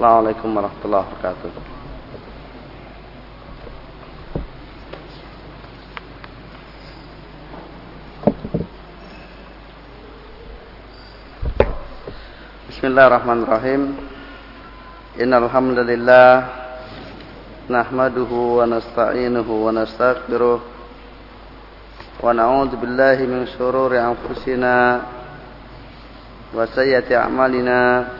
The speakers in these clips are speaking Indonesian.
Assalamualaikum warahmatullahi wabarakatuh. Bismillahirrahmanirrahim. Innal hamdalillah nahmaduhu wa nasta'inuhu wa nastaghfiruh wa na'udzu billahi min shururi anfusina wa sayyiati a'malina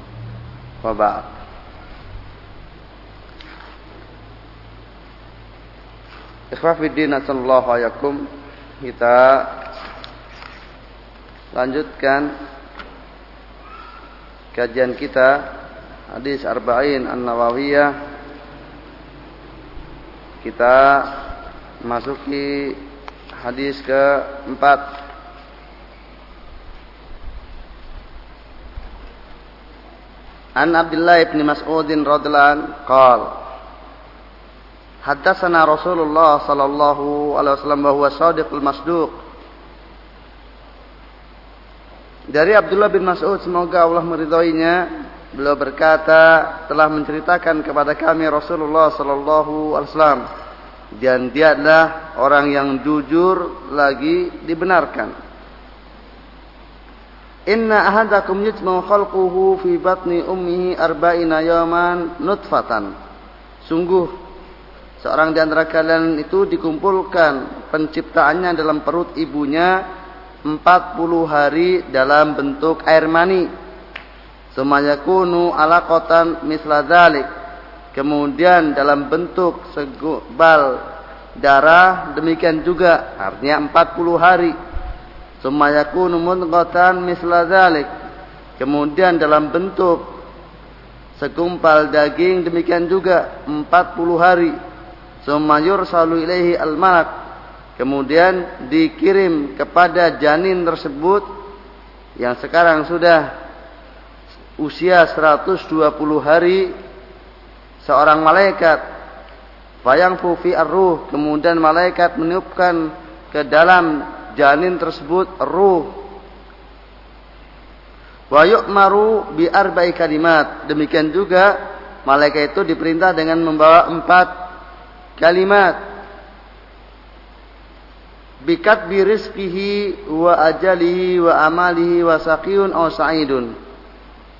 Ba'd. Ikhwafiddin sallallahu ayakum kita lanjutkan kajian kita hadis arba'in an-nawawiyah. Kita masuki hadis keempat An Abdullah ibn Mas'udin radhiyallahu qala Haddatsana Rasulullah sallallahu alaihi wasallam bahwa shadiqul masduq Dari Abdullah bin Mas'ud semoga Allah meridhoinya. Beliau berkata telah menceritakan kepada kami Rasulullah sallallahu alaihi wasallam dan dia adalah orang yang jujur lagi dibenarkan Inna ahadakum yujma'u khalquhu fi batni ummihi arba'ina yawman nutfatan. Sungguh seorang di antara kalian itu dikumpulkan penciptaannya dalam perut ibunya 40 hari dalam bentuk air mani. Sumayakunu alaqatan misla dzalik. Kemudian dalam bentuk segumpal darah demikian juga artinya 40 hari Summa yakunu mudghatan misla dzalik. Kemudian dalam bentuk segumpal daging demikian juga 40 hari. Summa yursalu ilaihi al-malak. Kemudian dikirim kepada janin tersebut yang sekarang sudah usia 120 hari seorang malaikat fayang fufi arruh kemudian malaikat meniupkan ke dalam janin tersebut ruh. Wa yu'maru bi arba'i kalimat. Demikian juga malaikat itu diperintah dengan membawa empat kalimat. Bikat bi rizqihi wa ajalihi wa amalihi wa saqiyun aw sa'idun.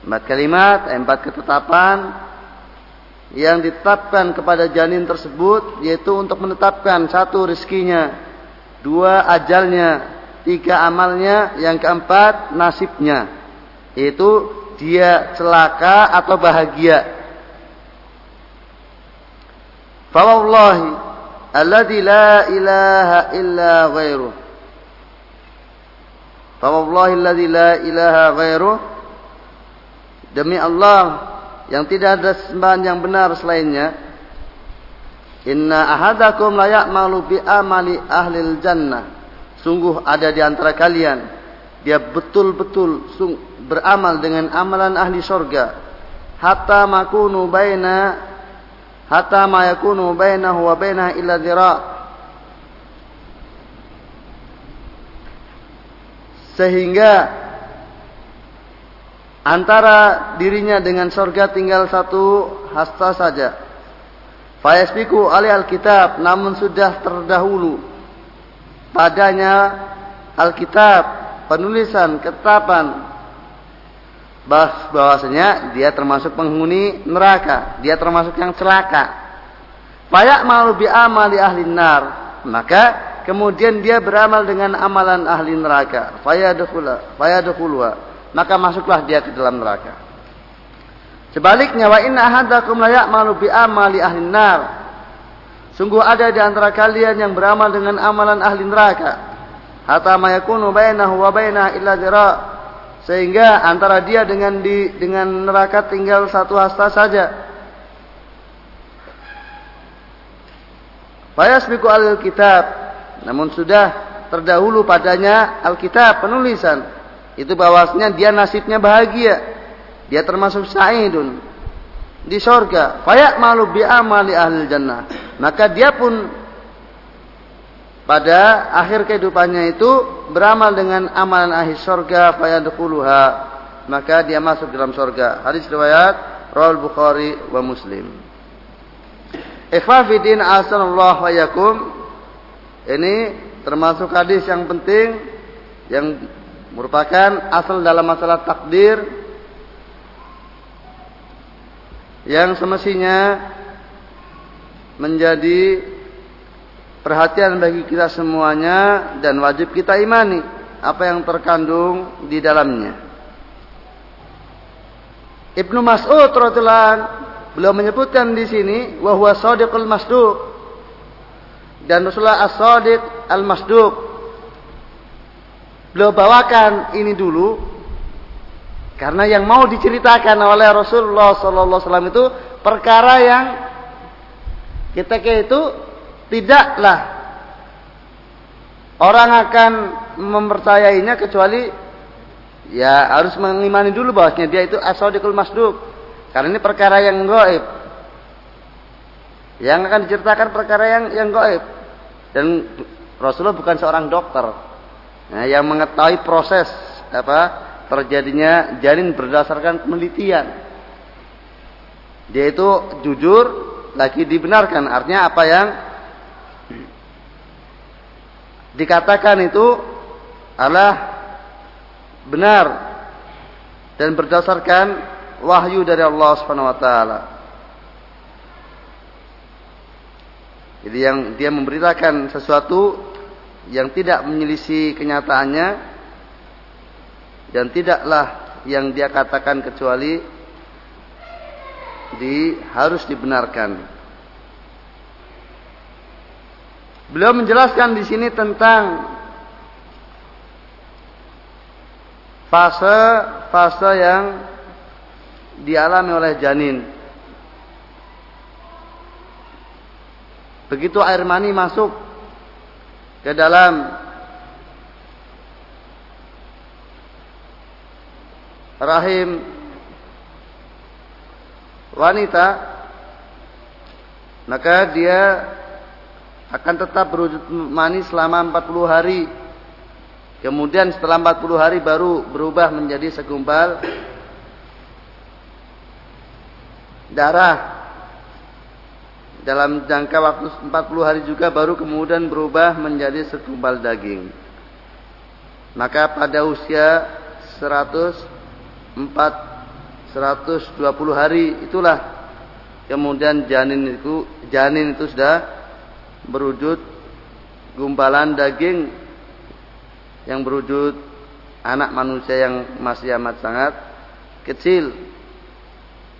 Empat kalimat empat ketetapan yang ditetapkan kepada janin tersebut yaitu untuk menetapkan satu rizkinya dua ajalnya, tiga amalnya, yang keempat nasibnya. Itu dia celaka atau bahagia. Fawallahi alladzi la ilaha illa ghairuh. Fawallahi alladzi la ilaha ghairuh. Demi Allah yang tidak ada sembahan yang benar selainnya, Inna ahadakum layak malu bi amali ahlil jannah. Sungguh ada di antara kalian dia betul-betul beramal dengan amalan ahli surga. Hatta makunu baina hatta ma yakunu bainahu wa bainaha illa dhira. Sehingga antara dirinya dengan surga tinggal satu hasta saja Fayasbiku alih alkitab namun sudah terdahulu padanya alkitab penulisan ketetapan bahwasanya dia termasuk penghuni neraka, dia termasuk yang celaka. Fayak malu bi amali ahli nar, maka kemudian dia beramal dengan amalan ahli neraka. Fayadkhula, fayadkhulwa, maka masuklah dia ke dalam neraka. Sebaliknya wa inna ahadakum la ya'malu bi amali ahli nar. Sungguh ada di antara kalian yang beramal dengan amalan ahli neraka. Hatta ma yakunu bainahu wa bainaha illa zira. sehingga antara dia dengan di dengan neraka tinggal satu hasta saja. Fayasbiqu al-kitab namun sudah terdahulu padanya Alkitab penulisan itu bahwasanya dia nasibnya bahagia dia termasuk sa'idun. Di sorga. Fayak malu bi amali ahli jannah. Maka dia pun pada akhir kehidupannya itu beramal dengan amalan ahli surga fayadkhuluha. Maka dia masuk dalam surga hadis riwayat Rawal Bukhari wa Muslim. Ikhwafidin asallallahu wa yakum ini termasuk hadis yang penting yang merupakan asal dalam masalah takdir yang semestinya menjadi perhatian bagi kita semuanya dan wajib kita imani apa yang terkandung di dalamnya. Ibnu Mas'ud radhiyallahu beliau menyebutkan di sini bahwa shadiqul masduq dan Rasulullah as-sadiq al-masduq. Beliau bawakan ini dulu karena yang mau diceritakan oleh Rasulullah sallallahu alaihi wasallam itu perkara yang kita itu tidaklah orang akan mempercayainya kecuali ya harus mengimani dulu bahwasanya dia itu asodikul masduk karena ini perkara yang goib yang akan diceritakan perkara yang yang goib dan Rasulullah bukan seorang dokter. Nah, yang mengetahui proses apa terjadinya janin berdasarkan penelitian dia itu jujur lagi dibenarkan artinya apa yang dikatakan itu adalah benar dan berdasarkan wahyu dari Allah Subhanahu wa taala. Jadi yang dia memberitakan sesuatu yang tidak menyelisih kenyataannya dan tidaklah yang dia katakan kecuali di harus dibenarkan. Beliau menjelaskan di sini tentang fase-fase yang dialami oleh janin. Begitu air mani masuk ke dalam rahim wanita, maka dia akan tetap berwujud manis selama 40 hari. Kemudian setelah 40 hari baru berubah menjadi segumpal darah. Dalam jangka waktu 40 hari juga baru kemudian berubah menjadi segumpal daging. Maka pada usia 104 120 hari itulah kemudian janin itu janin itu sudah berwujud gumpalan daging yang berwujud anak manusia yang masih amat sangat kecil.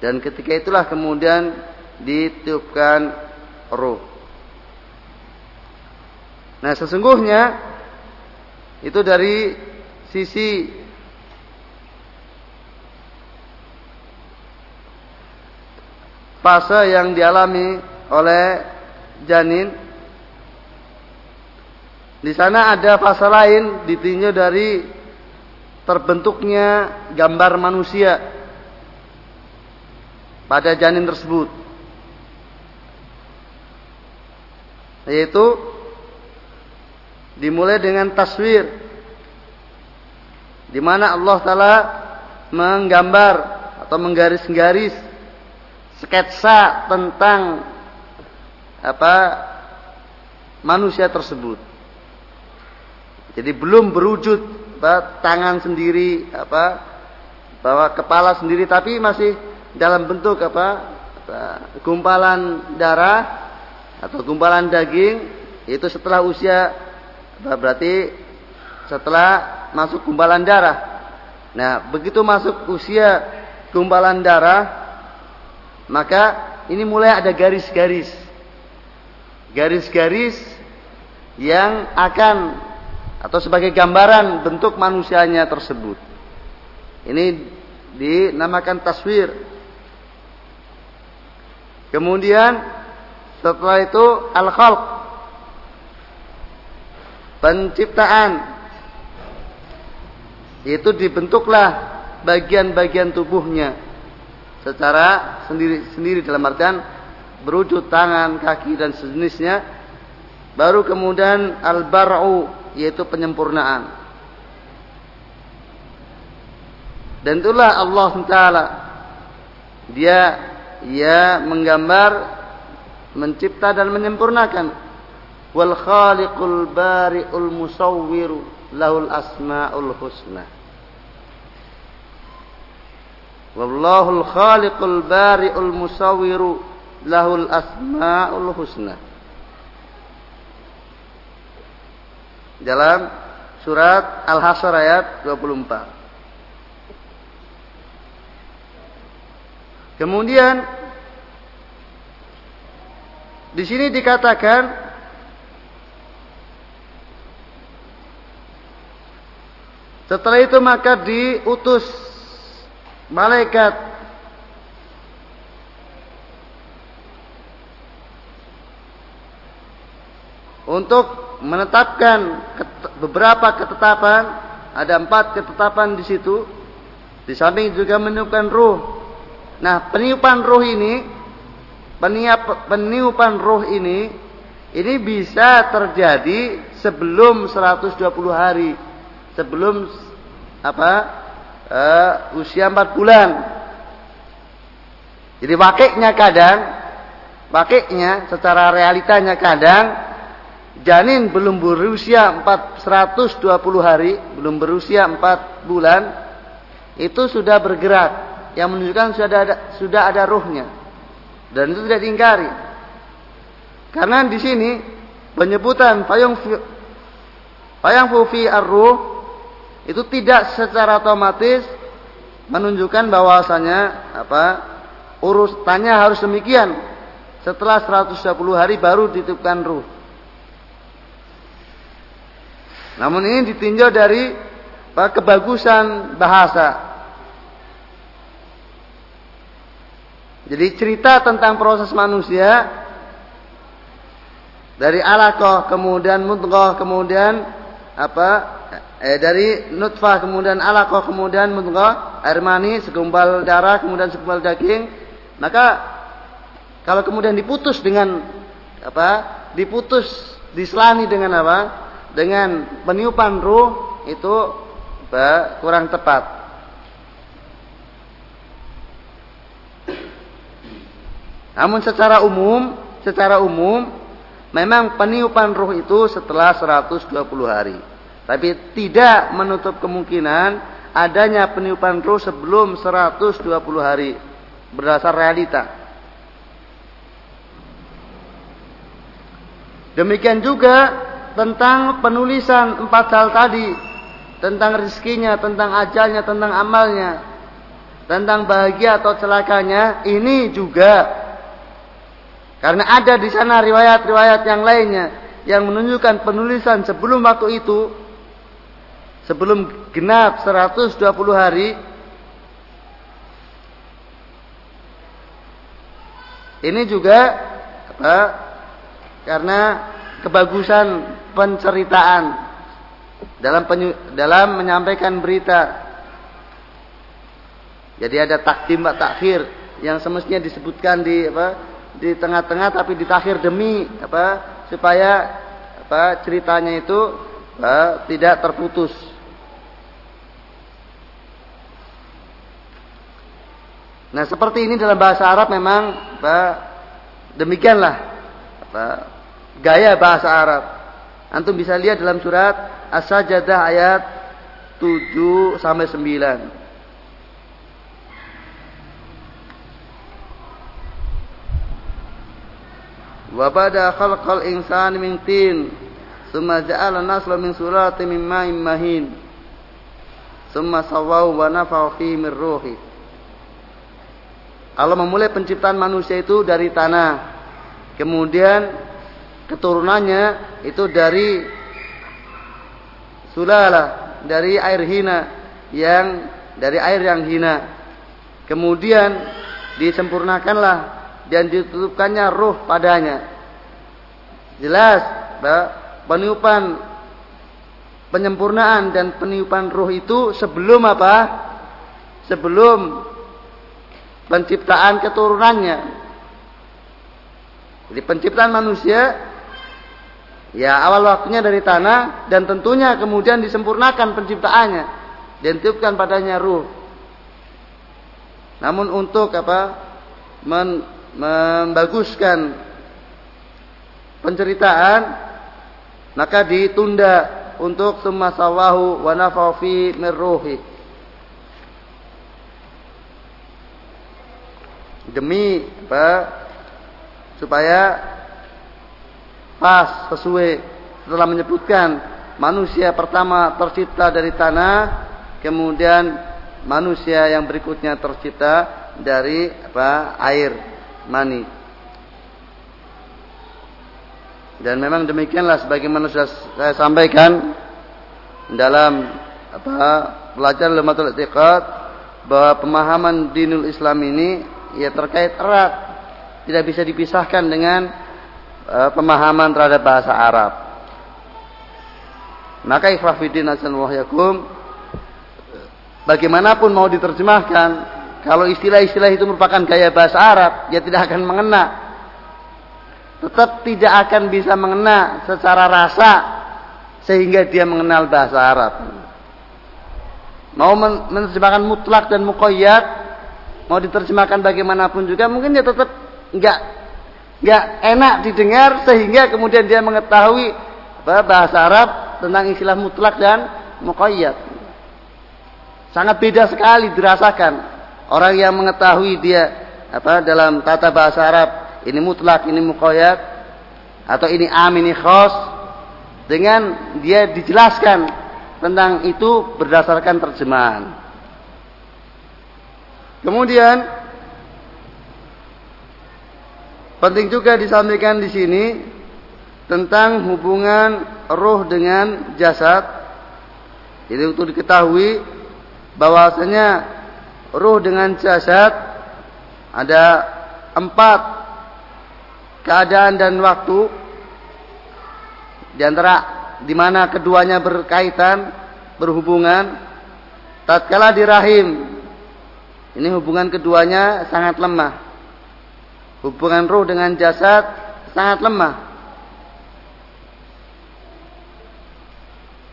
Dan ketika itulah kemudian ditiupkan roh. Nah sesungguhnya itu dari sisi fase yang dialami oleh janin di sana ada fase lain ditinjau dari terbentuknya gambar manusia pada janin tersebut. Yaitu dimulai dengan taswir di mana Allah taala menggambar atau menggaris-garis sketsa tentang apa manusia tersebut. Jadi belum berwujud apa, tangan sendiri apa bahwa kepala sendiri tapi masih dalam bentuk apa, gumpalan darah atau gumpalan daging itu setelah usia berarti setelah masuk gumpalan darah. Nah, begitu masuk usia gumpalan darah maka ini mulai ada garis-garis. Garis-garis yang akan atau sebagai gambaran bentuk manusianya tersebut. Ini dinamakan taswir. Kemudian setelah itu al-khalq. Penciptaan. Itu dibentuklah bagian-bagian tubuhnya secara sendiri-sendiri dalam artian berwujud tangan, kaki dan sejenisnya. Baru kemudian al-bar'u yaitu penyempurnaan. Dan itulah Allah Taala dia ia menggambar mencipta dan menyempurnakan wal khaliqul bari'ul musawwiru lahul asmaul husna wallahul khaliqul bari'ul musawwiru lahul asmaul husna. Dalam surat Al-Hasyr ayat 24 Kemudian di sini dikatakan setelah itu maka diutus malaikat. Untuk menetapkan beberapa ketetapan ada empat ketetapan di situ. Di samping juga menentukan ruh. Nah, peniupan roh ini, peniup, peniupan roh ini, ini bisa terjadi sebelum 120 hari, sebelum apa? Uh, usia 4 bulan. Jadi wakiknya kadang, wakiknya secara realitanya kadang janin belum berusia 4, 120 hari, belum berusia 4 bulan, itu sudah bergerak. Yang menunjukkan sudah ada sudah ada ruhnya. Dan itu tidak diingkari. Karena di sini penyebutan payung payung fufi ar-ruh itu tidak secara otomatis menunjukkan bahwasanya apa urusannya harus demikian. Setelah 120 hari baru dititipkan ruh. Namun ini ditinjau dari kebagusan bahasa. Jadi cerita tentang proses manusia dari alaqah kemudian mudghah kemudian apa eh, dari nutfah kemudian alaqah kemudian mudghah air mani segumpal darah kemudian segumpal daging. Maka kalau kemudian diputus dengan apa diputus diselani dengan apa? Dengan peniupan ruh itu apa, kurang tepat. Namun secara umum, secara umum memang peniupan ruh itu setelah 120 hari. Tapi tidak menutup kemungkinan adanya peniupan ruh sebelum 120 hari berdasar realita. Demikian juga tentang penulisan empat hal tadi, tentang rizkinya, tentang ajalnya, tentang amalnya, tentang bahagia atau celakanya, ini juga karena ada di sana riwayat-riwayat yang lainnya yang menunjukkan penulisan sebelum waktu itu sebelum genap 120 hari ini juga apa? Karena kebagusan penceritaan dalam penyu, dalam menyampaikan berita. Jadi ada takdim takhir yang semestinya disebutkan di apa? Di tengah-tengah tapi ditakhir demi apa? Supaya apa? Ceritanya itu apa, tidak terputus. Nah seperti ini dalam bahasa Arab memang apa, demikianlah apa, gaya bahasa Arab. Antum bisa lihat dalam surat As-Sajdah ayat 7 sampai 9. wa bada khalqal insani min tin thumma ja'ala nasla min sulatin min ma'in mahin thumma sawwahu wa nafa'a fihi min ruhi Allah memulai penciptaan manusia itu dari tanah kemudian keturunannya itu dari sulala dari air hina yang dari air yang hina. Kemudian disempurnakanlah dan ditutupkannya ruh padanya. Jelas, peniupan penyempurnaan dan peniupan ruh itu sebelum apa? Sebelum penciptaan keturunannya. Jadi penciptaan manusia ya awal waktunya dari tanah dan tentunya kemudian disempurnakan penciptaannya dan tiupkan padanya ruh. Namun untuk apa? Men, membaguskan penceritaan maka ditunda untuk summa sawahu wa nafafi min ruhi. Demi apa? Supaya pas sesuai setelah menyebutkan manusia pertama tercipta dari tanah, kemudian manusia yang berikutnya tercipta dari apa? air mani. Dan memang demikianlah sebagaimana sudah saya sampaikan dalam apa pelajaran lematul i'tiqad bahwa pemahaman dinul Islam ini ya terkait erat tidak bisa dipisahkan dengan uh, pemahaman terhadap bahasa Arab. Maka ikhwafidin wahyakum bagaimanapun mau diterjemahkan kalau istilah-istilah itu merupakan gaya bahasa Arab ya tidak akan mengena tetap tidak akan bisa mengena secara rasa sehingga dia mengenal bahasa Arab. Mau menerjemahkan mutlak dan mukoyat, mau diterjemahkan bagaimanapun juga mungkin dia tetap nggak nggak enak didengar sehingga kemudian dia mengetahui bahasa Arab tentang istilah mutlak dan mukoyat. Sangat beda sekali dirasakan orang yang mengetahui dia apa dalam tata bahasa Arab ini mutlak, ini muqayyad atau ini am, ini khos dengan dia dijelaskan tentang itu berdasarkan terjemahan. Kemudian penting juga disampaikan di sini tentang hubungan roh dengan jasad. Jadi untuk diketahui bahwasanya roh dengan jasad ada empat keadaan dan waktu di antara di mana keduanya berkaitan berhubungan tatkala di rahim ini hubungan keduanya sangat lemah. Hubungan ruh dengan jasad sangat lemah.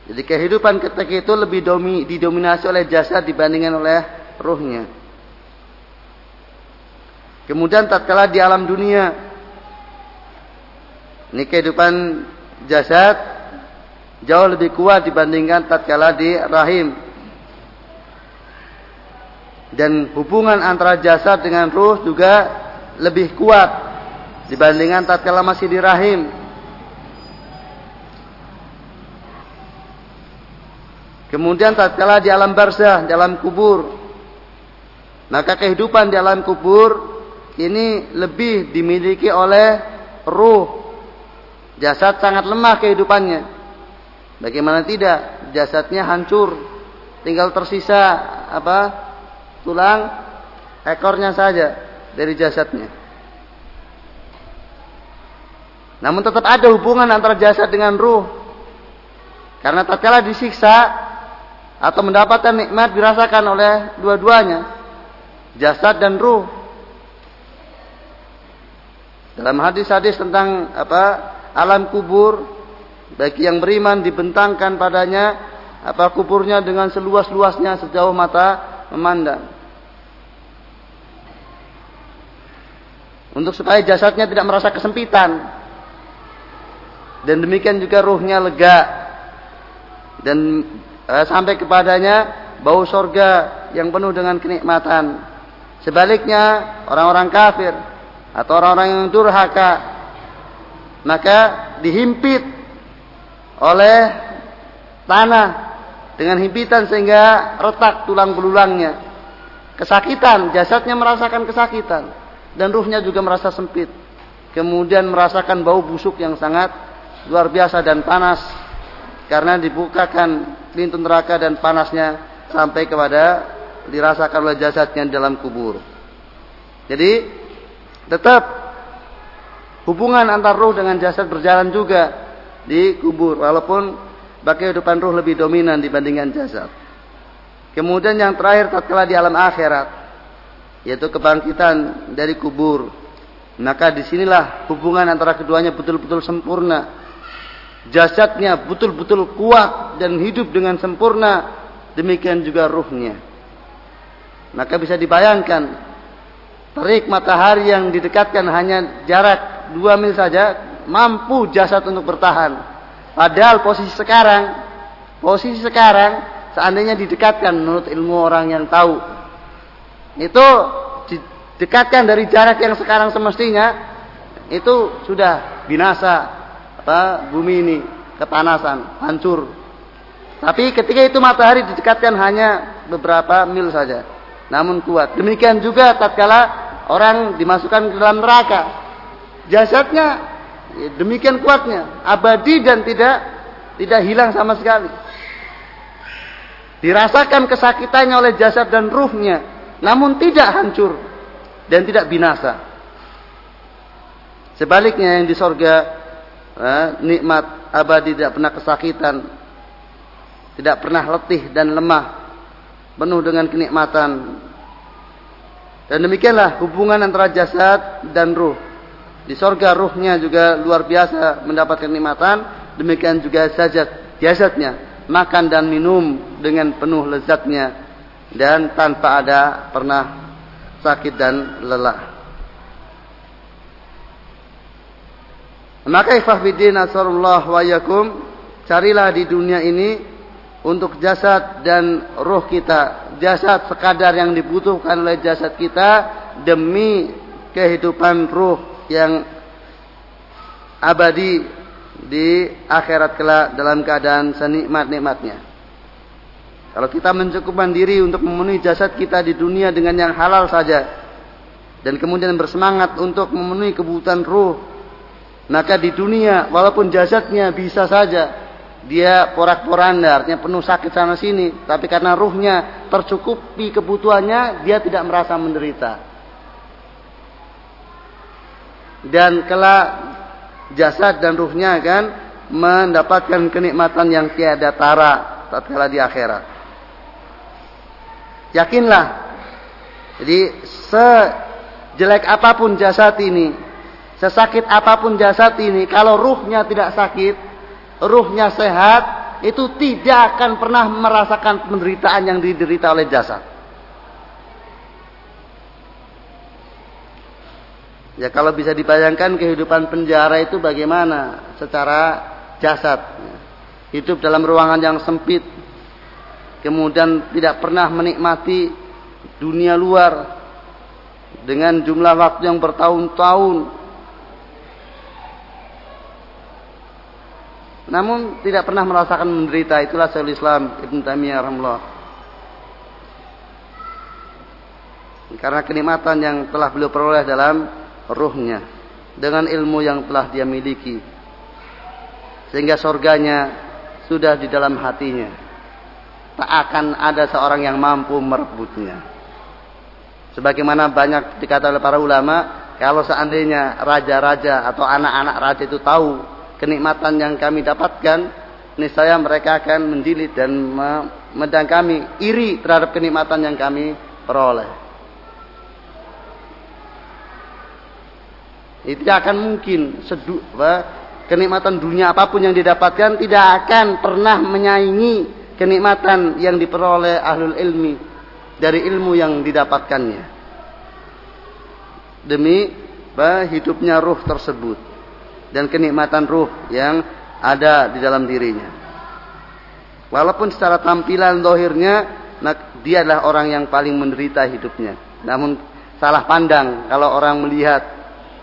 Jadi kehidupan ketika itu lebih domi, didominasi oleh jasad dibandingkan oleh ruhnya kemudian tatkala di alam dunia ini kehidupan jasad jauh lebih kuat dibandingkan tatkala di rahim. Dan hubungan antara jasad dengan ruh juga lebih kuat dibandingkan tatkala masih di rahim. Kemudian tatkala di alam barzah, di alam kubur, maka kehidupan di alam kubur ini lebih dimiliki oleh ruh Jasad sangat lemah kehidupannya. Bagaimana tidak? Jasadnya hancur. Tinggal tersisa apa? Tulang ekornya saja dari jasadnya. Namun tetap ada hubungan antara jasad dengan ruh. Karena tatkala disiksa atau mendapatkan nikmat dirasakan oleh dua-duanya, jasad dan ruh. Dalam hadis-hadis tentang apa alam kubur bagi yang beriman dibentangkan padanya apa kuburnya dengan seluas-luasnya sejauh mata memandang. Untuk supaya jasadnya tidak merasa kesempitan. Dan demikian juga ruhnya lega. Dan eh, sampai kepadanya bau sorga yang penuh dengan kenikmatan. Sebaliknya orang-orang kafir atau orang-orang yang durhaka maka dihimpit oleh tanah dengan himpitan sehingga retak tulang belulangnya. Kesakitan, jasadnya merasakan kesakitan dan ruhnya juga merasa sempit. Kemudian merasakan bau busuk yang sangat luar biasa dan panas karena dibukakan pintu neraka dan panasnya sampai kepada dirasakan oleh jasadnya dalam kubur. Jadi tetap hubungan antar ruh dengan jasad berjalan juga di kubur walaupun bagi kehidupan ruh lebih dominan dibandingkan jasad. Kemudian yang terakhir tatkala di alam akhirat yaitu kebangkitan dari kubur. Maka di sinilah hubungan antara keduanya betul-betul sempurna. Jasadnya betul-betul kuat dan hidup dengan sempurna. Demikian juga ruhnya. Maka bisa dibayangkan terik matahari yang didekatkan hanya jarak 2 mil saja mampu jasad untuk bertahan. Padahal posisi sekarang, posisi sekarang seandainya didekatkan menurut ilmu orang yang tahu itu didekatkan dari jarak yang sekarang semestinya itu sudah binasa apa bumi ini kepanasan hancur tapi ketika itu matahari didekatkan hanya beberapa mil saja namun kuat demikian juga tatkala orang dimasukkan ke dalam neraka. Jasadnya demikian kuatnya, abadi dan tidak tidak hilang sama sekali. Dirasakan kesakitannya oleh jasad dan ruhnya, namun tidak hancur dan tidak binasa. Sebaliknya yang di sorga eh, nikmat abadi tidak pernah kesakitan, tidak pernah letih dan lemah, penuh dengan kenikmatan, dan demikianlah hubungan antara jasad dan ruh. Di sorga ruhnya juga luar biasa mendapatkan nikmatan. Demikian juga jasad, jasadnya. Makan dan minum dengan penuh lezatnya. Dan tanpa ada pernah sakit dan lelah. Maka ikhwahbidin asarullah wa yakum. Carilah di dunia ini untuk jasad dan roh kita jasad sekadar yang dibutuhkan oleh jasad kita demi kehidupan ruh yang abadi di akhirat kelak dalam keadaan senikmat-nikmatnya. Kalau kita mencukupkan diri untuk memenuhi jasad kita di dunia dengan yang halal saja dan kemudian bersemangat untuk memenuhi kebutuhan ruh, maka di dunia walaupun jasadnya bisa saja dia porak-poranda, artinya penuh sakit sana sini, tapi karena ruhnya tercukupi kebutuhannya, dia tidak merasa menderita. Dan kelak jasad dan ruhnya kan mendapatkan kenikmatan yang tiada tara tatkala di akhirat. Yakinlah. Jadi sejelek apa pun jasad ini, sesakit apa pun jasad ini, kalau ruhnya tidak sakit, ruhnya sehat, itu tidak akan pernah merasakan penderitaan yang diderita oleh jasad. Ya kalau bisa dibayangkan kehidupan penjara itu bagaimana secara jasad. Hidup dalam ruangan yang sempit. Kemudian tidak pernah menikmati dunia luar. Dengan jumlah waktu yang bertahun-tahun. Namun tidak pernah merasakan menderita. Itulah Syaikhul Islam Ibn Taimiyah rahimahullah. Karena kenikmatan yang telah beliau peroleh dalam ruhnya dengan ilmu yang telah dia miliki. Sehingga surganya sudah di dalam hatinya. Tak akan ada seorang yang mampu merebutnya. Sebagaimana banyak dikatakan oleh para ulama, kalau seandainya raja-raja atau anak-anak raja itu tahu kenikmatan yang kami dapatkan, niscaya mereka akan menjilid dan memandang kami iri terhadap kenikmatan yang kami peroleh. Itu akan mungkin sedu, kenikmatan dunia apa pun yang didapatkan tidak akan pernah menyaingi kenikmatan yang diperoleh ahlul ilmi dari ilmu yang didapatkannya. Demi hidupnya ruh tersebut dan kenikmatan ruh yang ada di dalam dirinya. Walaupun secara tampilan dohirnya dia adalah orang yang paling menderita hidupnya. Namun salah pandang kalau orang melihat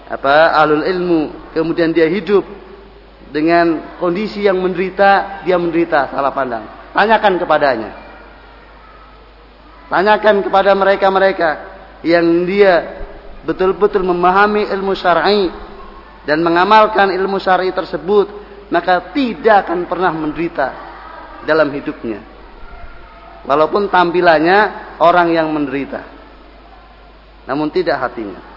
apa alul ilmu kemudian dia hidup dengan kondisi yang menderita dia menderita salah pandang. Tanyakan kepadanya. Tanyakan kepada mereka-mereka yang dia betul-betul memahami ilmu syar'i dan mengamalkan ilmu syar'i tersebut, maka tidak akan pernah menderita dalam hidupnya. Walaupun tampilannya orang yang menderita. Namun tidak hatinya.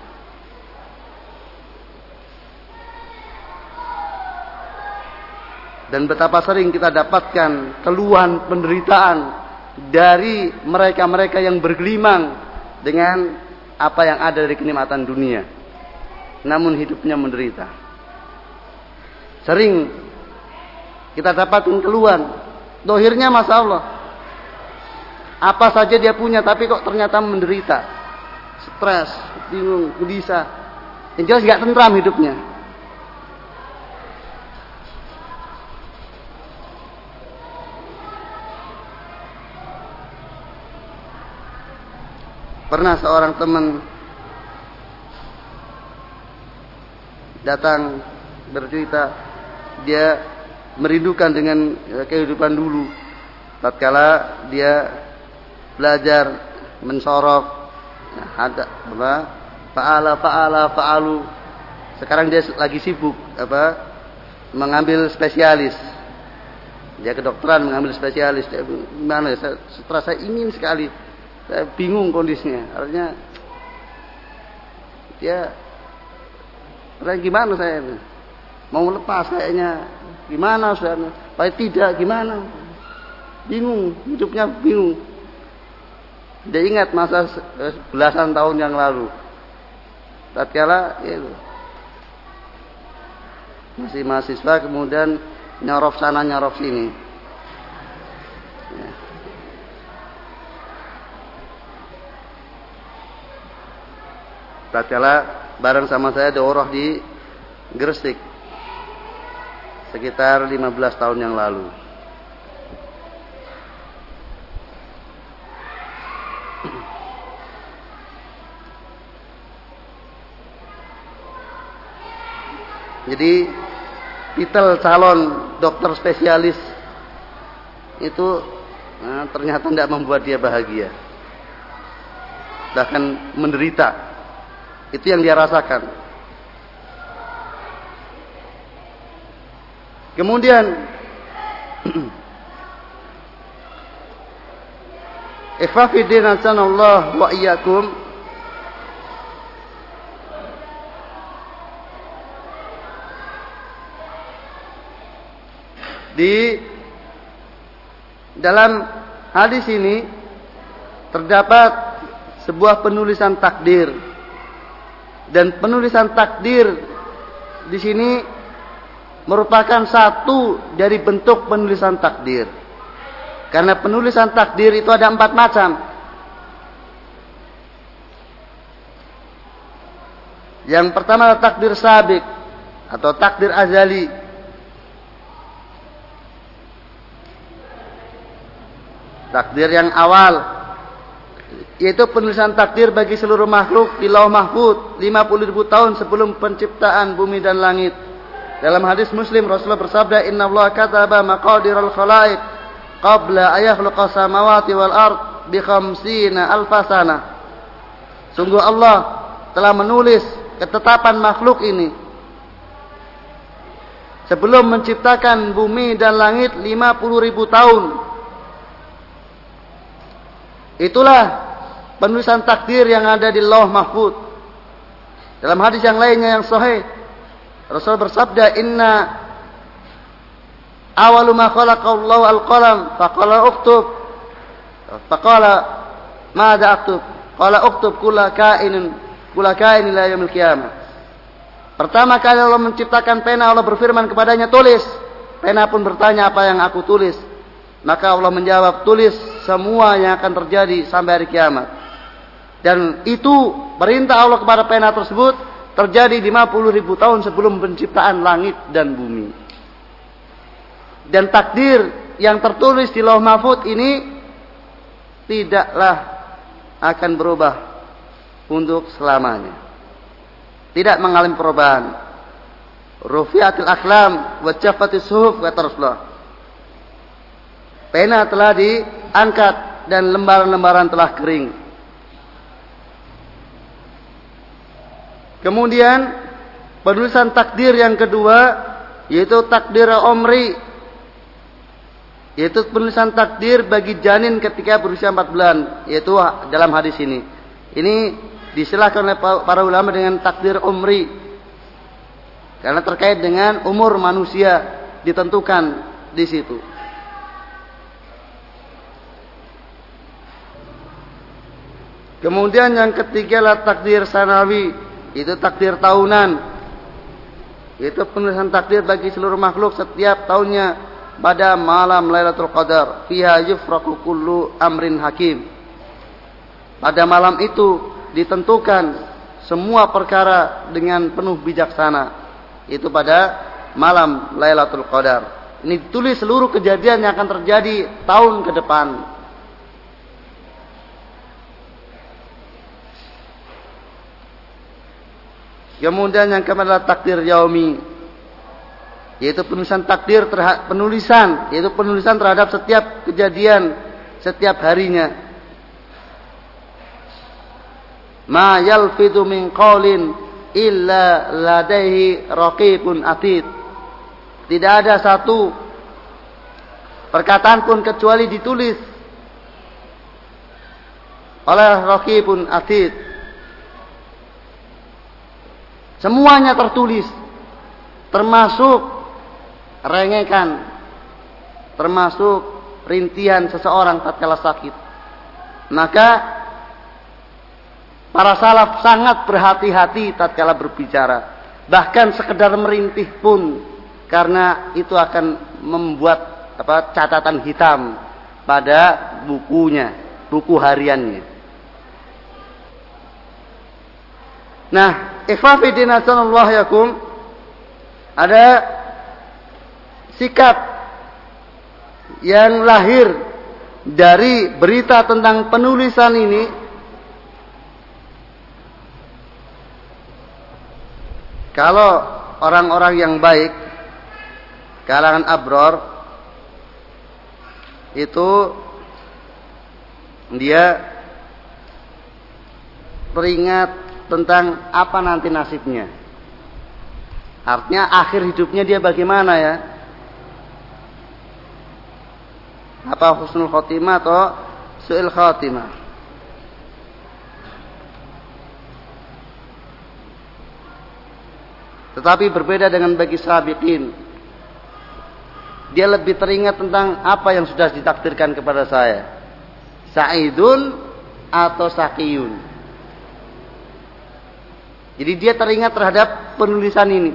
Dan betapa sering kita dapatkan keluhan penderitaan dari mereka-mereka yang bergelimang dengan apa yang ada dari kenikmatan dunia. Namun hidupnya menderita. Sering kita dapatkan keluhan. Dohirnya Masya Allah. Apa saja dia punya tapi kok ternyata menderita. Stres, bingung, gelisah. Yang jelas gak tentram hidupnya. Pernah seorang teman datang bercerita dia merindukan dengan eh, kehidupan dulu. Tatkala dia belajar mensorok ada apa faala faala faalu. Sekarang dia lagi sibuk apa mengambil spesialis. Dia kedokteran mengambil spesialis. Dia gimana ya setelah saya ingin sekali saya bingung kondisinya. Artinya dia saya gimana saya ini? Mau lepas kayaknya. Gimana saya? Tapi tidak gimana? Bingung, hidupnya bingung. Dia ingat masa eh, belasan tahun yang lalu. Tatkala ya, masih mahasiswa kemudian nyorok sana nyorok sini. Ya. Tatkala bareng sama saya daurah di Gresik sekitar 15 tahun yang lalu. Jadi titel calon dokter spesialis itu nah, ternyata tidak membuat dia bahagia. Bahkan menderita itu yang dia rasakan. Kemudian Ikhwafidin Allah wa iyyakum Di dalam hadis ini terdapat sebuah penulisan takdir dan penulisan takdir di sini merupakan satu dari bentuk penulisan takdir. Karena penulisan takdir itu ada empat macam. Yang pertama adalah takdir sabik atau takdir azali. Takdir yang awal yaitu penulisan takdir bagi seluruh makhluk di lauh mahfud 50 ribu tahun sebelum penciptaan bumi dan langit. Dalam hadis Muslim Rasulullah bersabda, "Inna Allah kataba maqadiral khalaiq qabla ayakhluqa samawati wal ard bi khamsina alfasana." Sungguh Allah telah menulis ketetapan makhluk ini sebelum menciptakan bumi dan langit 50 ribu tahun. Itulah penulisan takdir yang ada di Lauh Mahfud. Dalam hadis yang lainnya yang sahih, Rasul bersabda, "Inna awalu ma khalaqallahu al-qalam, faqala uktub." Faqala, "Mada aktub?" Qala uktub kula kainin, kula kain ila yaumil qiyamah. Pertama kali Allah menciptakan pena, Allah berfirman kepadanya, "Tulis." Pena pun bertanya, "Apa yang aku tulis?" Maka Allah menjawab, "Tulis semua yang akan terjadi sampai hari kiamat." Dan itu perintah Allah kepada pena tersebut terjadi 50 ribu tahun sebelum penciptaan langit dan bumi. Dan takdir yang tertulis di lauh mahfud ini tidaklah akan berubah untuk selamanya. Tidak mengalami perubahan. Rufiatil aklam wa jafatis suhuf kata Rasulullah. Pena telah diangkat dan lembaran-lembaran telah kering. Kemudian penulisan takdir yang kedua yaitu takdir omri. yaitu penulisan takdir bagi janin ketika berusia 4 bulan yaitu dalam hadis ini. Ini disilahkan oleh para ulama dengan takdir umri karena terkait dengan umur manusia ditentukan di situ. Kemudian yang ketiga adalah takdir sanawi, itu takdir tahunan. Itu penulisan takdir bagi seluruh makhluk setiap tahunnya. Pada malam Lailatul Qadar. Fiha yufraqu kullu amrin hakim. Pada malam itu ditentukan semua perkara dengan penuh bijaksana. Itu pada malam Lailatul Qadar. Ini ditulis seluruh kejadian yang akan terjadi tahun ke depan kemudian yang keempat adalah takdir yaumi. Yaitu penulisan takdir terhadap penulisan. Yaitu penulisan terhadap setiap kejadian setiap harinya. Ma yalfidu min qaulin illa ladaihi raqibun atid. Tidak ada satu perkataan pun kecuali ditulis oleh raqibun atid semuanya tertulis. Termasuk rengekan. Termasuk rintihan seseorang tatkala sakit. Maka para salaf sangat berhati-hati tatkala berbicara. Bahkan sekedar merintih pun karena itu akan membuat apa catatan hitam pada bukunya buku hariannya nah ifafidin yakum ada sikap yang lahir dari berita tentang penulisan ini. Kalau orang-orang yang baik kalangan abror itu dia teringat tentang apa nanti nasibnya. Artinya akhir hidupnya dia bagaimana ya? Apa husnul khotimah atau su'il khotimah? Tetapi berbeda dengan bagi sahabitin dia lebih teringat tentang apa yang sudah ditakdirkan kepada saya. Sa'idun atau sakiyun jadi dia teringat terhadap penulisan ini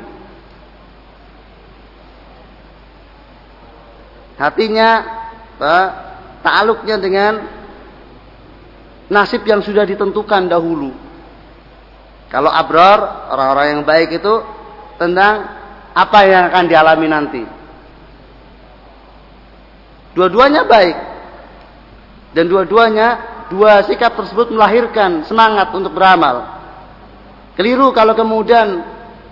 hatinya ta'aluknya dengan nasib yang sudah ditentukan dahulu. Kalau abrar, orang-orang yang baik itu tentang apa yang akan dialami nanti. Dua-duanya baik. Dan dua-duanya, dua sikap tersebut melahirkan semangat untuk beramal. Keliru kalau kemudian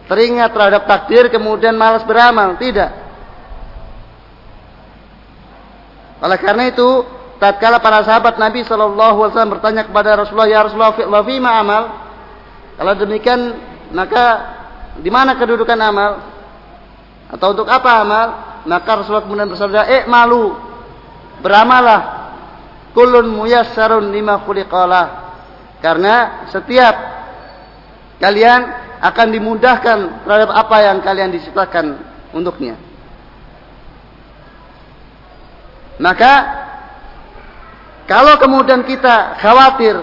teringat terhadap takdir kemudian malas beramal. Tidak. Oleh karena itu, tatkala para sahabat Nabi Shallallahu Alaihi Wasallam bertanya kepada Rasulullah, ya Rasulullah, fi ma amal? Kalau demikian, maka di mana kedudukan amal? Atau untuk apa amal? Maka Rasulullah kemudian bersabda, eh malu, beramalah. Kulun muyassarun lima khuliqalah. Karena setiap kalian akan dimudahkan terhadap apa yang kalian diciptakan untuknya. Maka kalau kemudian kita khawatir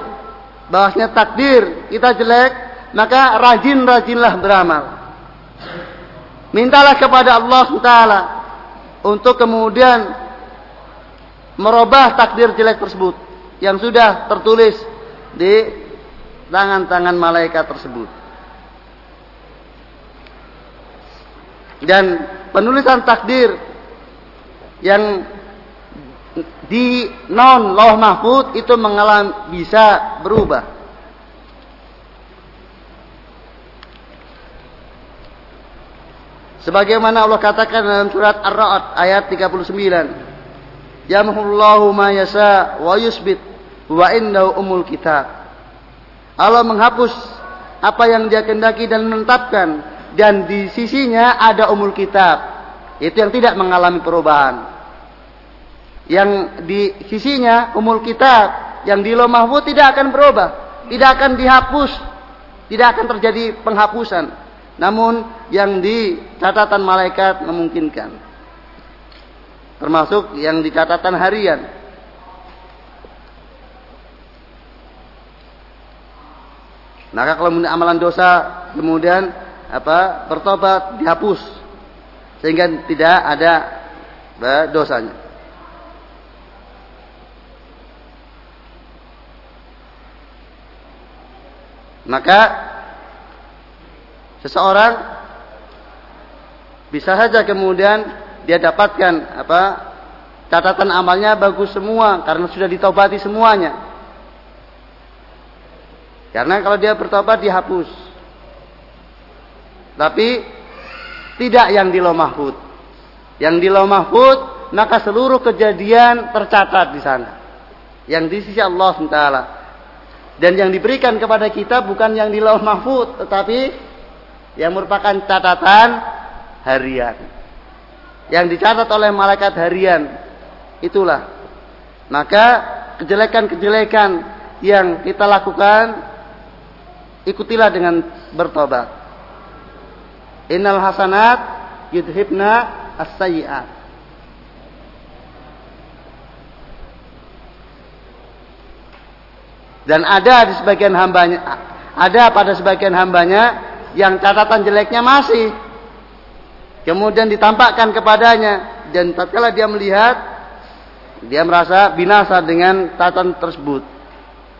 bahwasanya takdir kita jelek, maka rajin-rajinlah beramal. Mintalah kepada Allah Taala untuk kemudian merubah takdir jelek tersebut yang sudah tertulis di tangan-tangan malaikat tersebut. Dan penulisan takdir yang di non loh mahfud itu mengalami bisa berubah. Sebagaimana Allah katakan dalam surat Ar-Ra'd ayat 39. Yamhullahu ma yasa wa yusbit wa indahu umul kitab. Allah menghapus apa yang dia kendaki dan menetapkan dan di sisinya ada umul kitab. Itu yang tidak mengalami perubahan. yang di sisinya umul kitab yang di loh mahfud tidak akan berubah tidak akan dihapus tidak akan terjadi penghapusan namun yang di catatan malaikat memungkinkan termasuk yang di catatan harian maka kalau amalan dosa kemudian apa bertobat dihapus sehingga tidak ada dosanya Maka seseorang bisa saja kemudian dia dapatkan apa catatan amalnya bagus semua karena sudah ditobati semuanya. Karena kalau dia bertobat dihapus. Tapi tidak yang di mahfud. Yang di mahfud maka seluruh kejadian tercatat di sana. Yang di sisi Allah SWT. Dan yang diberikan kepada kita bukan yang di mahfud, tetapi yang merupakan catatan harian. Yang dicatat oleh malaikat harian. Itulah. Maka kejelekan-kejelekan yang kita lakukan ikutilah dengan bertobat. Innal hasanat yudhibna as-sayyi'at. Dan ada di sebagian hambanya, ada pada sebagian hambanya yang catatan jeleknya masih. Kemudian ditampakkan kepadanya dan tatkala dia melihat dia merasa binasa dengan catatan tersebut.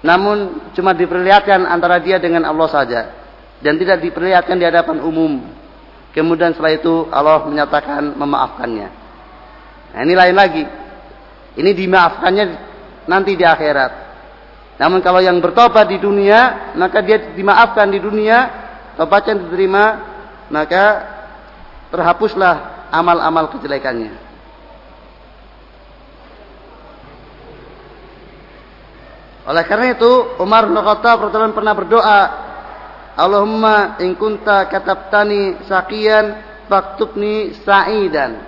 Namun cuma diperlihatkan antara dia dengan Allah saja dan tidak diperlihatkan di hadapan umum. Kemudian setelah itu Allah menyatakan memaafkannya. Nah, ini lain lagi. Ini dimaafkannya nanti di akhirat. Namun kalau yang bertobat di dunia, maka dia dimaafkan di dunia, tobatnya diterima, maka terhapuslah amal-amal kejelekannya. Oleh karena itu, Umar bin Khattab pernah berdoa, Allahumma in kunta katabtani saqiyan faktubni sa'idan.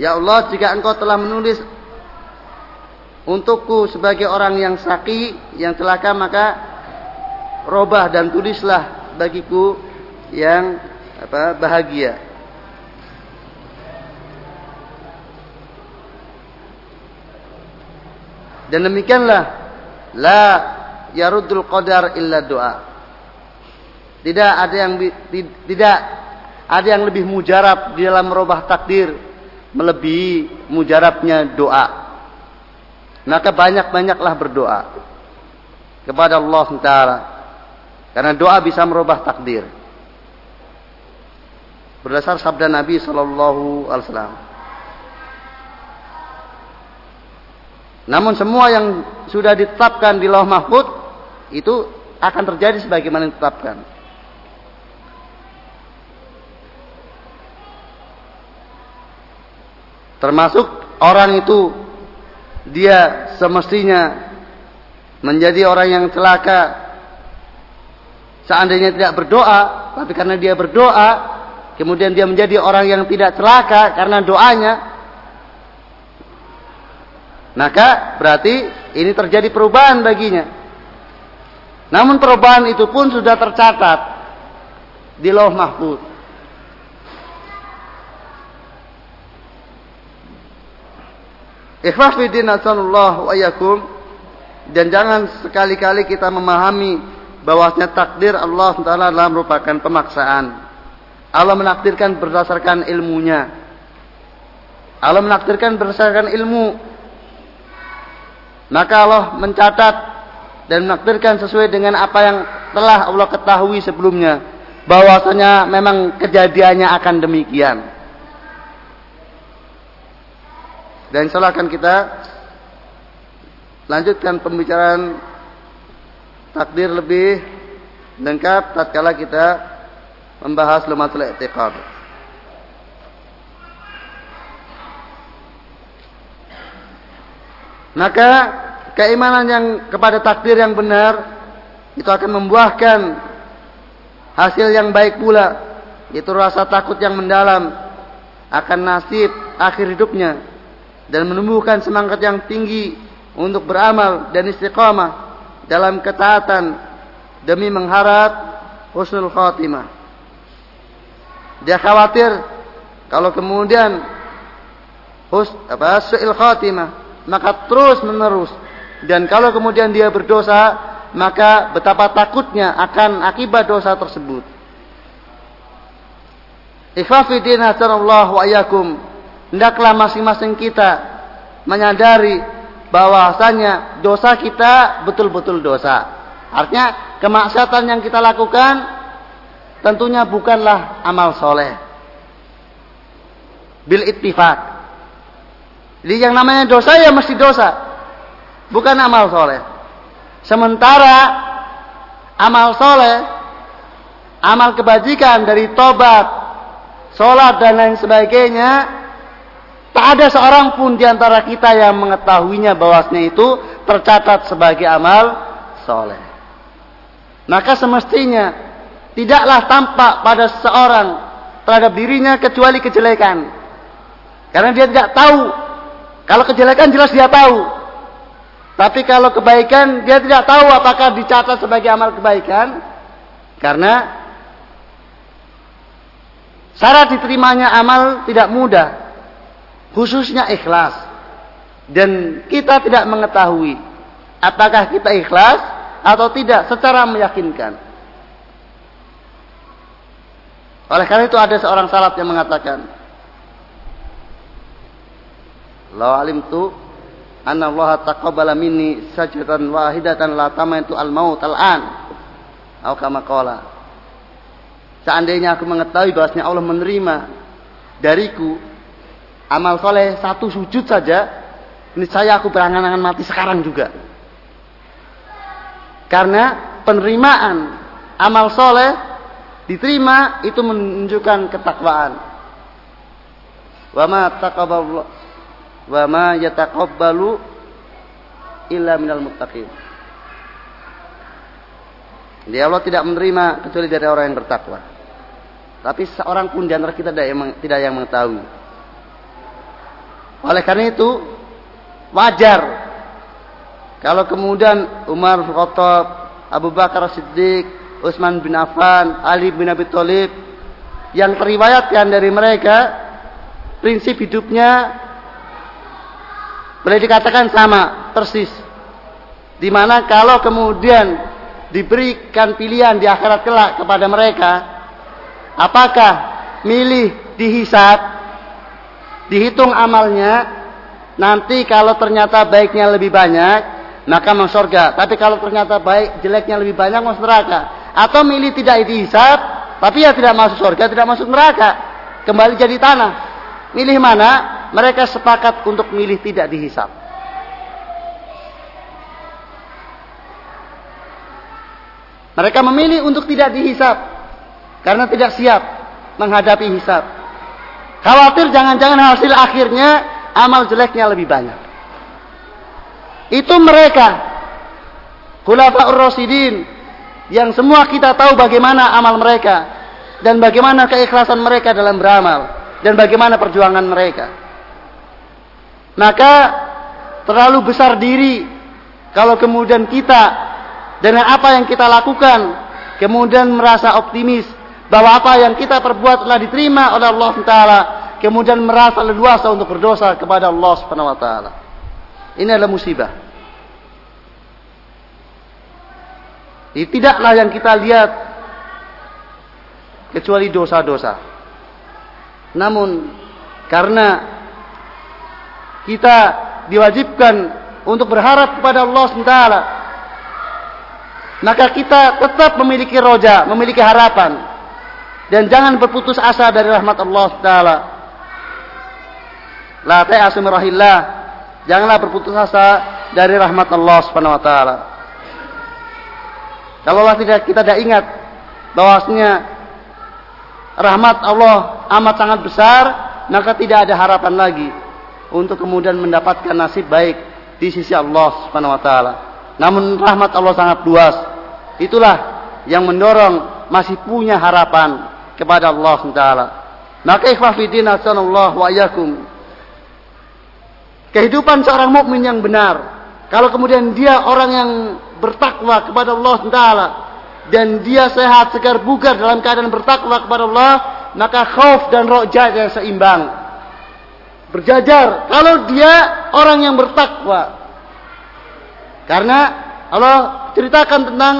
Ya Allah, jika engkau telah menulis untukku sebagai orang yang saki, yang celaka maka robah dan tulislah bagiku yang apa bahagia. Dan demikianlah la yarudul qadar illa doa. Tidak ada yang tidak ada yang lebih mujarab di dalam merubah takdir melebihi mujarabnya doa. Maka banyak-banyaklah berdoa kepada Allah Taala. Karena doa bisa merubah takdir. Berdasar sabda Nabi Shallallahu Alaihi Wasallam. Namun semua yang sudah ditetapkan di Lauh Mahfud itu akan terjadi sebagaimana ditetapkan. Termasuk orang itu dia semestinya menjadi orang yang celaka seandainya tidak berdoa tapi karena dia berdoa kemudian dia menjadi orang yang tidak celaka karena doanya maka berarti ini terjadi perubahan baginya namun perubahan itu pun sudah tercatat di loh mahfud Ikhlas fidin asalullah wa yakum dan jangan sekali-kali kita memahami bahwasanya takdir Allah Taala adalah merupakan pemaksaan. Allah menakdirkan berdasarkan ilmunya. Allah menakdirkan berdasarkan ilmu. Maka Allah mencatat dan menakdirkan sesuai dengan apa yang telah Allah ketahui sebelumnya bahwasanya memang kejadiannya akan demikian. Dan insyaallah akan kita lanjutkan pembicaraan takdir lebih lengkap tatkala kita membahas lumatul i'tiqad. Maka keimanan yang kepada takdir yang benar itu akan membuahkan hasil yang baik pula, yaitu rasa takut yang mendalam akan nasib akhir hidupnya dan menumbuhkan semangat yang tinggi untuk beramal dan istiqamah dalam ketaatan demi mengharap husnul khatimah. Dia khawatir kalau kemudian hus apa su'il khatimah maka terus menerus dan kalau kemudian dia berdosa maka betapa takutnya akan akibat dosa tersebut. Ikhwafidin hasanallahu wa. Hendaklah masing-masing kita menyadari bahwasanya dosa kita betul-betul dosa. Artinya kemaksiatan yang kita lakukan tentunya bukanlah amal soleh. Bil ittifaq. Jadi yang namanya dosa ya mesti dosa. Bukan amal soleh. Sementara amal soleh, amal kebajikan dari tobat, sholat dan lain sebagainya, tak ada seorang pun di antara kita yang mengetahuinya bahwasanya itu tercatat sebagai amal soleh. Maka semestinya tidaklah tampak pada seseorang terhadap dirinya kecuali kejelekan. Karena dia tidak tahu. Kalau kejelekan jelas dia tahu. Tapi kalau kebaikan dia tidak tahu apakah dicatat sebagai amal kebaikan. Karena syarat diterimanya amal tidak mudah. Khususnya ikhlas. Dan kita tidak mengetahui apakah kita ikhlas atau tidak secara meyakinkan. Oleh karena itu ada seorang salaf yang mengatakan Law alim tu anna Allah taqabbala minni sajdatan wahidatan la tamaitu al maut al an atau kama qala seandainya aku mengetahui bahwasanya Allah menerima dariku amal soleh satu sujud saja ini saya aku berangan-angan mati sekarang juga. Karena penerimaan amal soleh diterima itu menunjukkan ketakwaan. Wa ma taqabbalallahu wa ma yataqabbalu illa minal muttaqin. Jadi Allah tidak menerima kecuali dari orang yang bertakwa. Tapi seorang pun di antara kita tidak yang, tidak yang mengetahui. Oleh karena itu wajar kalau kemudian Umar bin Khattab, Abu Bakar Siddiq, Utsman bin Affan, Ali bin Abi Thalib yang teriwayatkan dari mereka prinsip hidupnya boleh dikatakan sama, persis. Di mana kalau kemudian diberikan pilihan di akhirat kelak kepada mereka, apakah milih dihisap, dihitung amalnya, nanti kalau ternyata baiknya lebih banyak, maka masuk surga. Tapi kalau ternyata baik jeleknya lebih banyak masuk neraka. Atau milih tidak dihisap, tapi ya tidak masuk surga, tidak masuk neraka, kembali jadi tanah. Milih mana? Mereka sepakat untuk milih tidak dihisap. Mereka memilih untuk tidak dihisap karena tidak siap menghadapi hisap. Khawatir jangan-jangan hasil akhirnya amal jeleknya lebih banyak. Itu mereka Khulafaur Rasidin yang semua kita tahu bagaimana amal mereka dan bagaimana keikhlasan mereka dalam beramal dan bagaimana perjuangan mereka. Maka terlalu besar diri kalau kemudian kita dengan apa yang kita lakukan kemudian merasa optimis bahwa apa yang kita perbuat telah diterima oleh Allah Taala kemudian merasa leluasa untuk berdosa kepada Allah Subhanahu wa taala. Ini adalah musibah. Ini tidaklah yang kita lihat kecuali dosa-dosa. Namun karena kita diwajibkan untuk berharap kepada Allah SWT. Maka kita tetap memiliki roja, memiliki harapan. Dan jangan berputus asa dari rahmat Allah SWT. La ta'asu mirahillah. Janganlah berputus asa dari rahmat Allah Subhanahu wa taala. Kalau Allah tidak kita tidak ingat bahwasanya rahmat Allah amat sangat besar, maka tidak ada harapan lagi untuk kemudian mendapatkan nasib baik di sisi Allah Subhanahu wa taala. Namun rahmat Allah sangat luas. Itulah yang mendorong masih punya harapan kepada Allah Subhanahu wa taala. Maka ikhwah fillah wa iyyakum. kehidupan seorang mukmin yang benar. Kalau kemudian dia orang yang bertakwa kepada Allah Taala dan dia sehat segar bugar dalam keadaan bertakwa kepada Allah, maka khauf dan rojanya seimbang. Berjajar kalau dia orang yang bertakwa. Karena Allah ceritakan tentang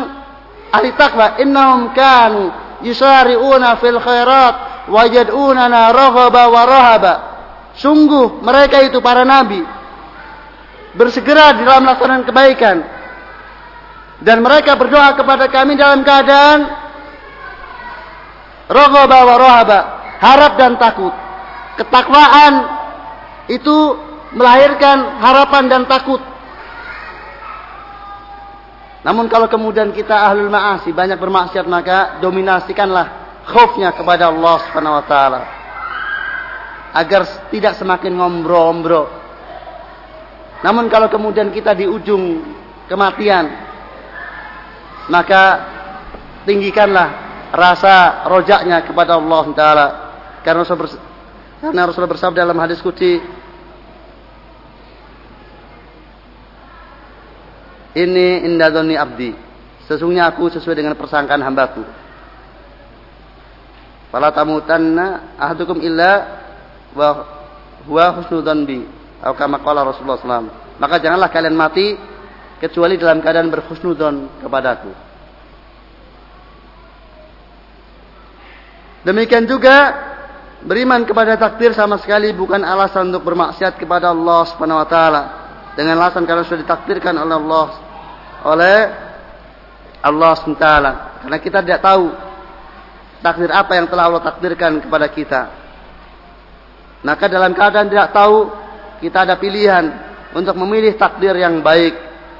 ahli takwa, innahum kanu yusari'una fil khairat wajad'unana raghaba wa rahaba. Sungguh mereka itu para nabi bersegera di dalam melaksanakan kebaikan dan mereka berdoa kepada kami dalam keadaan raghaba wa rahaba, harap dan takut. Ketakwaan itu melahirkan harapan dan takut. Namun kalau kemudian kita ahlul ma'asi banyak bermaksiat maka dominasikanlah khaufnya kepada Allah Subhanahu wa taala. Agar tidak semakin ngombro-ngombro. Namun kalau kemudian kita di ujung kematian maka tinggikanlah rasa rojaknya kepada Allah taala. Karena karena Rasulullah bersabda dalam hadis qudsi Ini indadoni abdi. Sesungguhnya aku sesuai dengan persangkaan hambaku. Fala tamutanna ahadukum illa wa huwa husnudzan bi. Atau kama qala Rasulullah SAW. Maka janganlah kalian mati kecuali dalam keadaan berhusnudzon kepadaku. Demikian juga beriman kepada takdir sama sekali bukan alasan untuk bermaksiat kepada Allah Subhanahu wa taala. Dengan alasan karena sudah ditakdirkan oleh Allah oleh Allah. Karena kita tidak tahu takdir apa yang telah Allah takdirkan kepada kita. Maka dalam keadaan tidak tahu, kita ada pilihan untuk memilih takdir yang baik.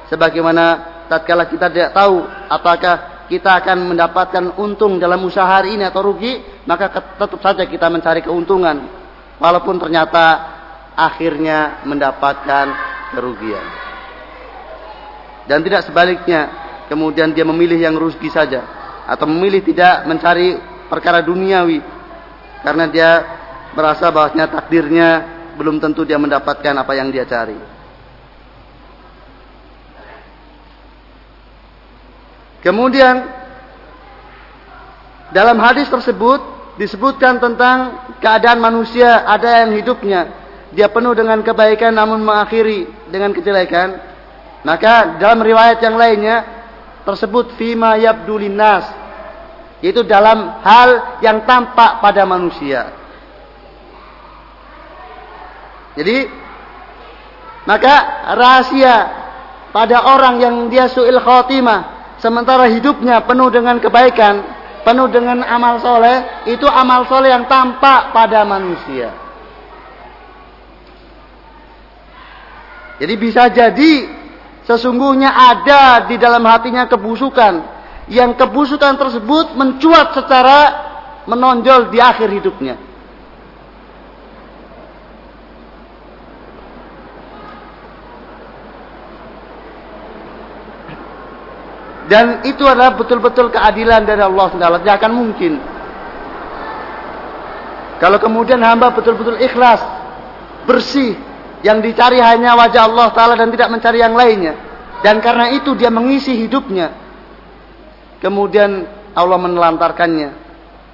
Sebagaimana tatkala kita tidak tahu apakah kita akan mendapatkan untung dalam usaha hari ini atau rugi, maka tetap saja kita mencari keuntungan. Walaupun ternyata akhirnya mendapatkan kerugian dan tidak sebaliknya kemudian dia memilih yang rugi saja atau memilih tidak mencari perkara duniawi karena dia merasa bahwasanya takdirnya belum tentu dia mendapatkan apa yang dia cari. Kemudian dalam hadis tersebut disebutkan tentang keadaan manusia ada yang hidupnya dia penuh dengan kebaikan namun mengakhiri dengan kejelekan maka dalam riwayat yang lainnya tersebut fima yabdu linnas yaitu dalam hal yang tampak pada manusia. Jadi maka rahasia pada orang yang dia suil khotimah sementara hidupnya penuh dengan kebaikan, penuh dengan amal soleh, itu amal soleh yang tampak pada manusia. Jadi bisa jadi Sesungguhnya ada di dalam hatinya kebusukan. Yang kebusukan tersebut mencuat secara menonjol di akhir hidupnya. Dan itu adalah betul-betul keadilan dari Allah SWT. Tidak akan mungkin. Kalau kemudian hamba betul-betul ikhlas, bersih, yang dicari hanya wajah Allah Ta'ala dan tidak mencari yang lainnya. Dan karena itu dia mengisi hidupnya. Kemudian Allah menelantarkannya.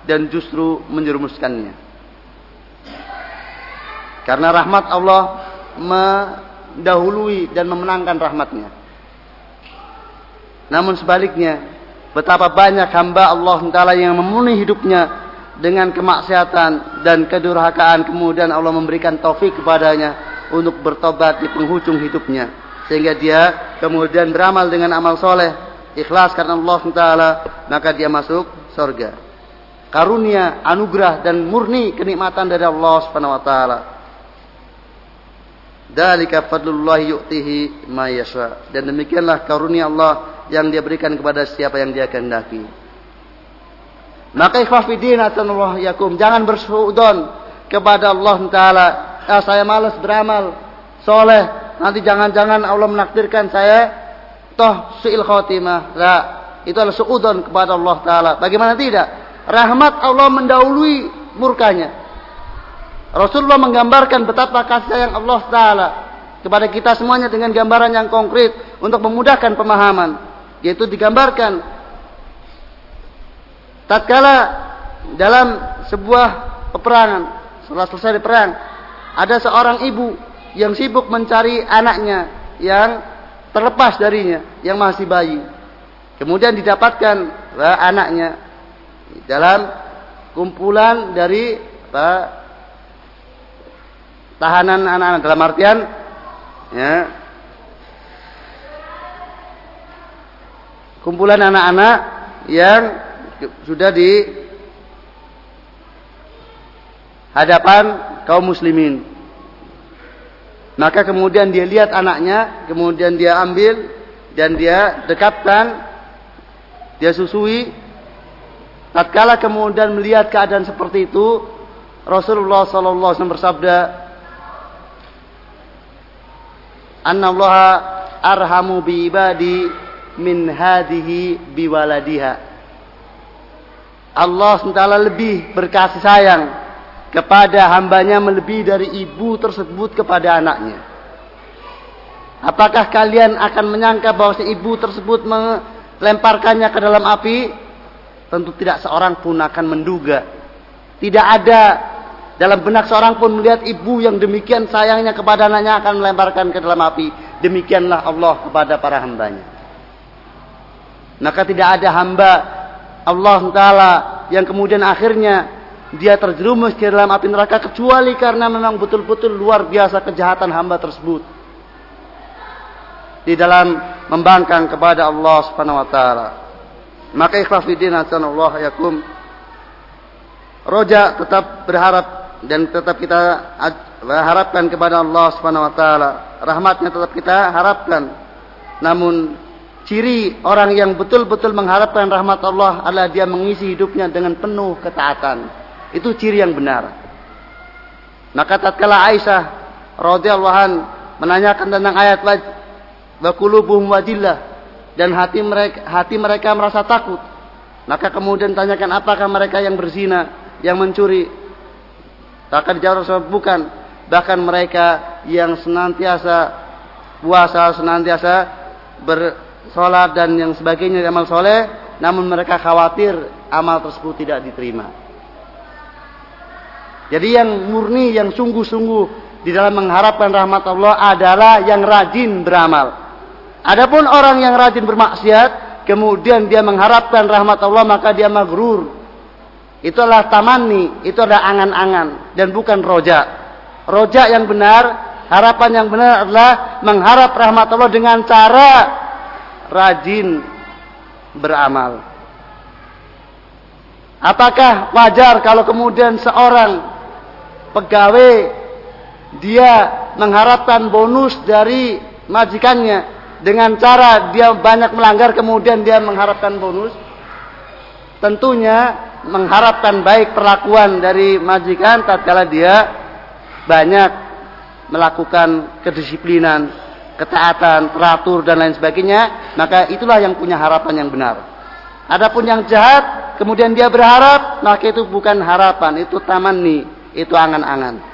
Dan justru menjerumuskannya. Karena rahmat Allah mendahului dan memenangkan rahmatnya. Namun sebaliknya, betapa banyak hamba Allah Ta'ala yang memenuhi hidupnya dengan kemaksiatan dan kedurhakaan. Kemudian Allah memberikan taufik kepadanya untuk bertobat di penghujung hidupnya sehingga dia kemudian beramal dengan amal soleh ikhlas karena Allah Taala maka dia masuk surga karunia anugerah dan murni kenikmatan dari Allah Subhanahu Wa Taala Dalika fadlullah yu'tihi ma. Dan demikianlah karunia Allah yang dia berikan kepada siapa yang dia kehendaki. Maka ikhwafidin Allah yakum. Jangan bersuudon kepada Allah Ta'ala. Ah, saya malas beramal soleh. Nanti jangan-jangan Allah menakdirkan saya toh su'il khotimah lah itu adalah suudon kepada Allah Ta'ala. Bagaimana tidak? Rahmat Allah mendahului murkanya. Rasulullah menggambarkan betapa kasih sayang Allah Ta'ala kepada kita semuanya dengan gambaran yang konkret untuk memudahkan pemahaman, yaitu digambarkan tatkala dalam sebuah peperangan setelah selesai perang ada seorang ibu yang sibuk mencari anaknya yang terlepas darinya yang masih bayi. Kemudian didapatkan anaknya dalam kumpulan dari tahanan anak-anak dalam artian ya kumpulan anak-anak yang sudah di hadapan kaum muslimin. Maka kemudian dia lihat anaknya, kemudian dia ambil dan dia dekatkan, dia susui. Tatkala kemudian melihat keadaan seperti itu, Rasulullah sallallahu alaihi wasallam bersabda, "Anna Allah arhamu bi ibadi min hadhihi biwaladiha." Allah SWT lebih berkasih sayang kepada hambanya melebihi dari ibu tersebut kepada anaknya. Apakah kalian akan menyangka bahwa si ibu tersebut melemparkannya ke dalam api? Tentu tidak seorang pun akan menduga. Tidak ada dalam benak seorang pun melihat ibu yang demikian sayangnya kepada anaknya akan melemparkan ke dalam api. Demikianlah Allah kepada para hambanya. Maka tidak ada hamba Allah Taala yang kemudian akhirnya dia terjerumus ke dalam api neraka kecuali karena memang betul-betul luar biasa kejahatan hamba tersebut di dalam membangkang kepada Allah Subhanahu wa taala. Maka ikhlas fillah Allah yakum. Roja tetap berharap dan tetap kita harapkan kepada Allah Subhanahu wa taala. Rahmatnya tetap kita harapkan. Namun ciri orang yang betul-betul mengharapkan rahmat Allah adalah dia mengisi hidupnya dengan penuh ketaatan. Itu ciri yang benar. Maka tatkala Aisyah radhiyallahu an menanyakan tentang ayat wa qulubuhum wajillah dan hati mereka hati mereka merasa takut. Maka kemudian tanyakan apakah mereka yang berzina, yang mencuri? Maka dijawab Rasul bukan. Bahkan mereka yang senantiasa puasa, senantiasa bersolat dan yang sebagainya amal soleh, namun mereka khawatir amal tersebut tidak diterima. Jadi yang murni, yang sungguh-sungguh di dalam mengharapkan rahmat Allah adalah yang rajin beramal. Adapun orang yang rajin bermaksiat, kemudian dia mengharapkan rahmat Allah, maka dia maghrur. Itu adalah tamani, itu adalah angan-angan dan bukan roja. Roja yang benar, harapan yang benar adalah mengharap rahmat Allah dengan cara rajin beramal. Apakah wajar kalau kemudian seorang pegawai dia mengharapkan bonus dari majikannya dengan cara dia banyak melanggar kemudian dia mengharapkan bonus tentunya mengharapkan baik perlakuan dari majikan tatkala dia banyak melakukan kedisiplinan ketaatan teratur dan lain sebagainya maka itulah yang punya harapan yang benar. Adapun yang jahat kemudian dia berharap maka itu bukan harapan itu tamanni itu angan-angan